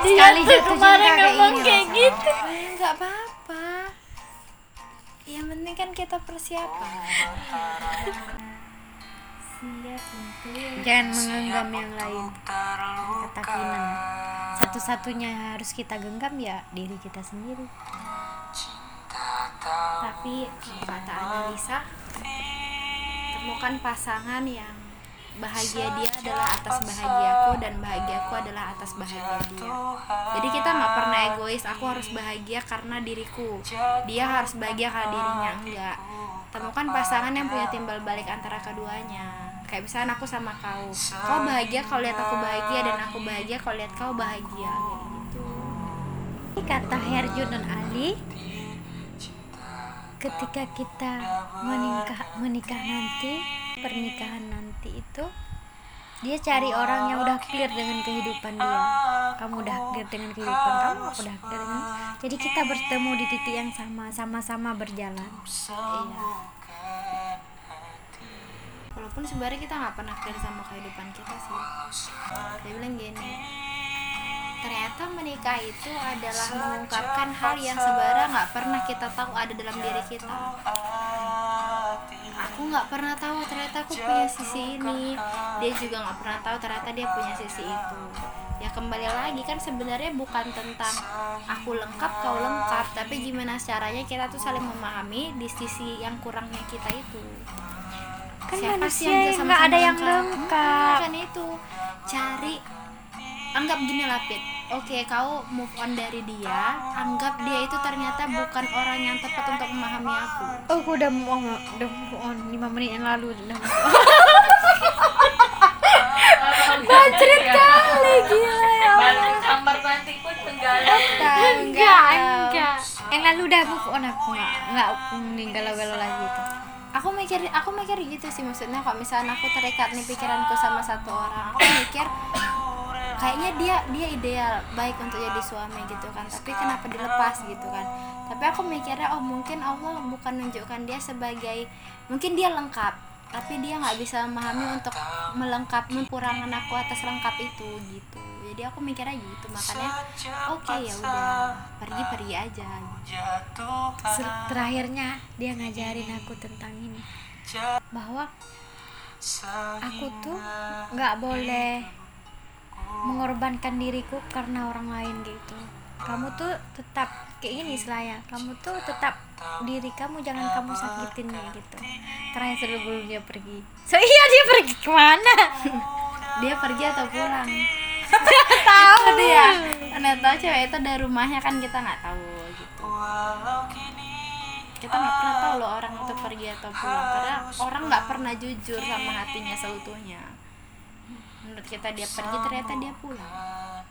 dia Sekali tuh jatuh kemarin ngomong kayak rasanya. gitu. Nggak apa-apa. Yang penting kan kita persiapan. Siap untuk jangan mengenggam yang lain. Kata Kinan satu-satunya yang harus kita genggam ya diri kita sendiri. Tapi kata Analisa temukan pasangan yang bahagia dia adalah atas bahagiaku dan bahagiaku adalah atas bahagia dia. Jadi kita nggak pernah egois aku harus bahagia karena diriku. dia harus bahagia karena dirinya enggak. Temukan pasangan yang punya timbal balik antara keduanya. Kayak misalnya aku sama kau. Kau bahagia kalau lihat aku bahagia dan aku bahagia kalau lihat kau bahagia. Gitu. Kata Herjun dan Ali. Ketika kita menikah menikah nanti pernikahan nanti dia cari orang yang udah clear dengan kehidupan dia. Kamu udah clear dengan kehidupan kamu aku udah clear dengan jadi kita bertemu di titik yang sama sama-sama berjalan. Iya. Walaupun sebenarnya kita nggak pernah clear sama kehidupan kita sih. Dia bilang gini ternyata menikah itu adalah mengungkapkan hal yang sebenarnya nggak pernah kita tahu ada dalam diri kita aku nggak pernah tahu ternyata aku punya sisi ini. Dia juga nggak pernah tahu ternyata dia punya sisi itu. Ya kembali lagi kan sebenarnya bukan tentang aku lengkap kau lengkap tapi gimana caranya kita tuh saling memahami di sisi yang kurangnya kita itu. Kan Siapa sih manusia yang nggak ada yang lengkap? lengkap. Kan itu. Cari anggap gini lapit oke kau move on dari dia. Anggap dia itu ternyata bukan orang yang tepat untuk memahami aku. Oh aku udah mau udah move on. 5 menit yang lalu udah move on. Bacrit kali gila. ya balik kamar nanti pun tenggelam enggak enggak yang lalu udah move on aku nggak nggak nih galau-galau lagi tuh aku mikir aku mikir gitu sih maksudnya. Kalau misalnya aku terikat nih pikiranku sama satu orang aku mikir kayaknya dia dia ideal baik untuk jadi suami gitu kan tapi kenapa dilepas gitu kan. Tapi aku mikirnya oh mungkin Allah bukan menunjukkan dia sebagai mungkin dia lengkap tapi dia nggak bisa memahami untuk melengkapi kekurangan aku atas lengkap itu gitu. Jadi aku mikirnya gitu makanya oke ya udah pergi pergi aja. Ser- terakhirnya dia ngajarin aku tentang ini bahwa aku tuh nggak boleh mengorbankan diriku karena orang lain gitu. Kamu tuh tetap kayak gini selaya. Kamu tuh tetap diri kamu jangan kamu sakitin gitu. Terakhir sebelum dia pergi. So iya dia pergi ke mana? Dia pergi atau pulang? Tahu dia. tahu cewek itu dari rumahnya kan kita nggak tahu gitu. Kita nggak pernah tahu loh orang itu pergi atau pulang. Karena orang nggak pernah jujur sama hatinya seutuhnya menurut kita dia pergi ternyata dia pulang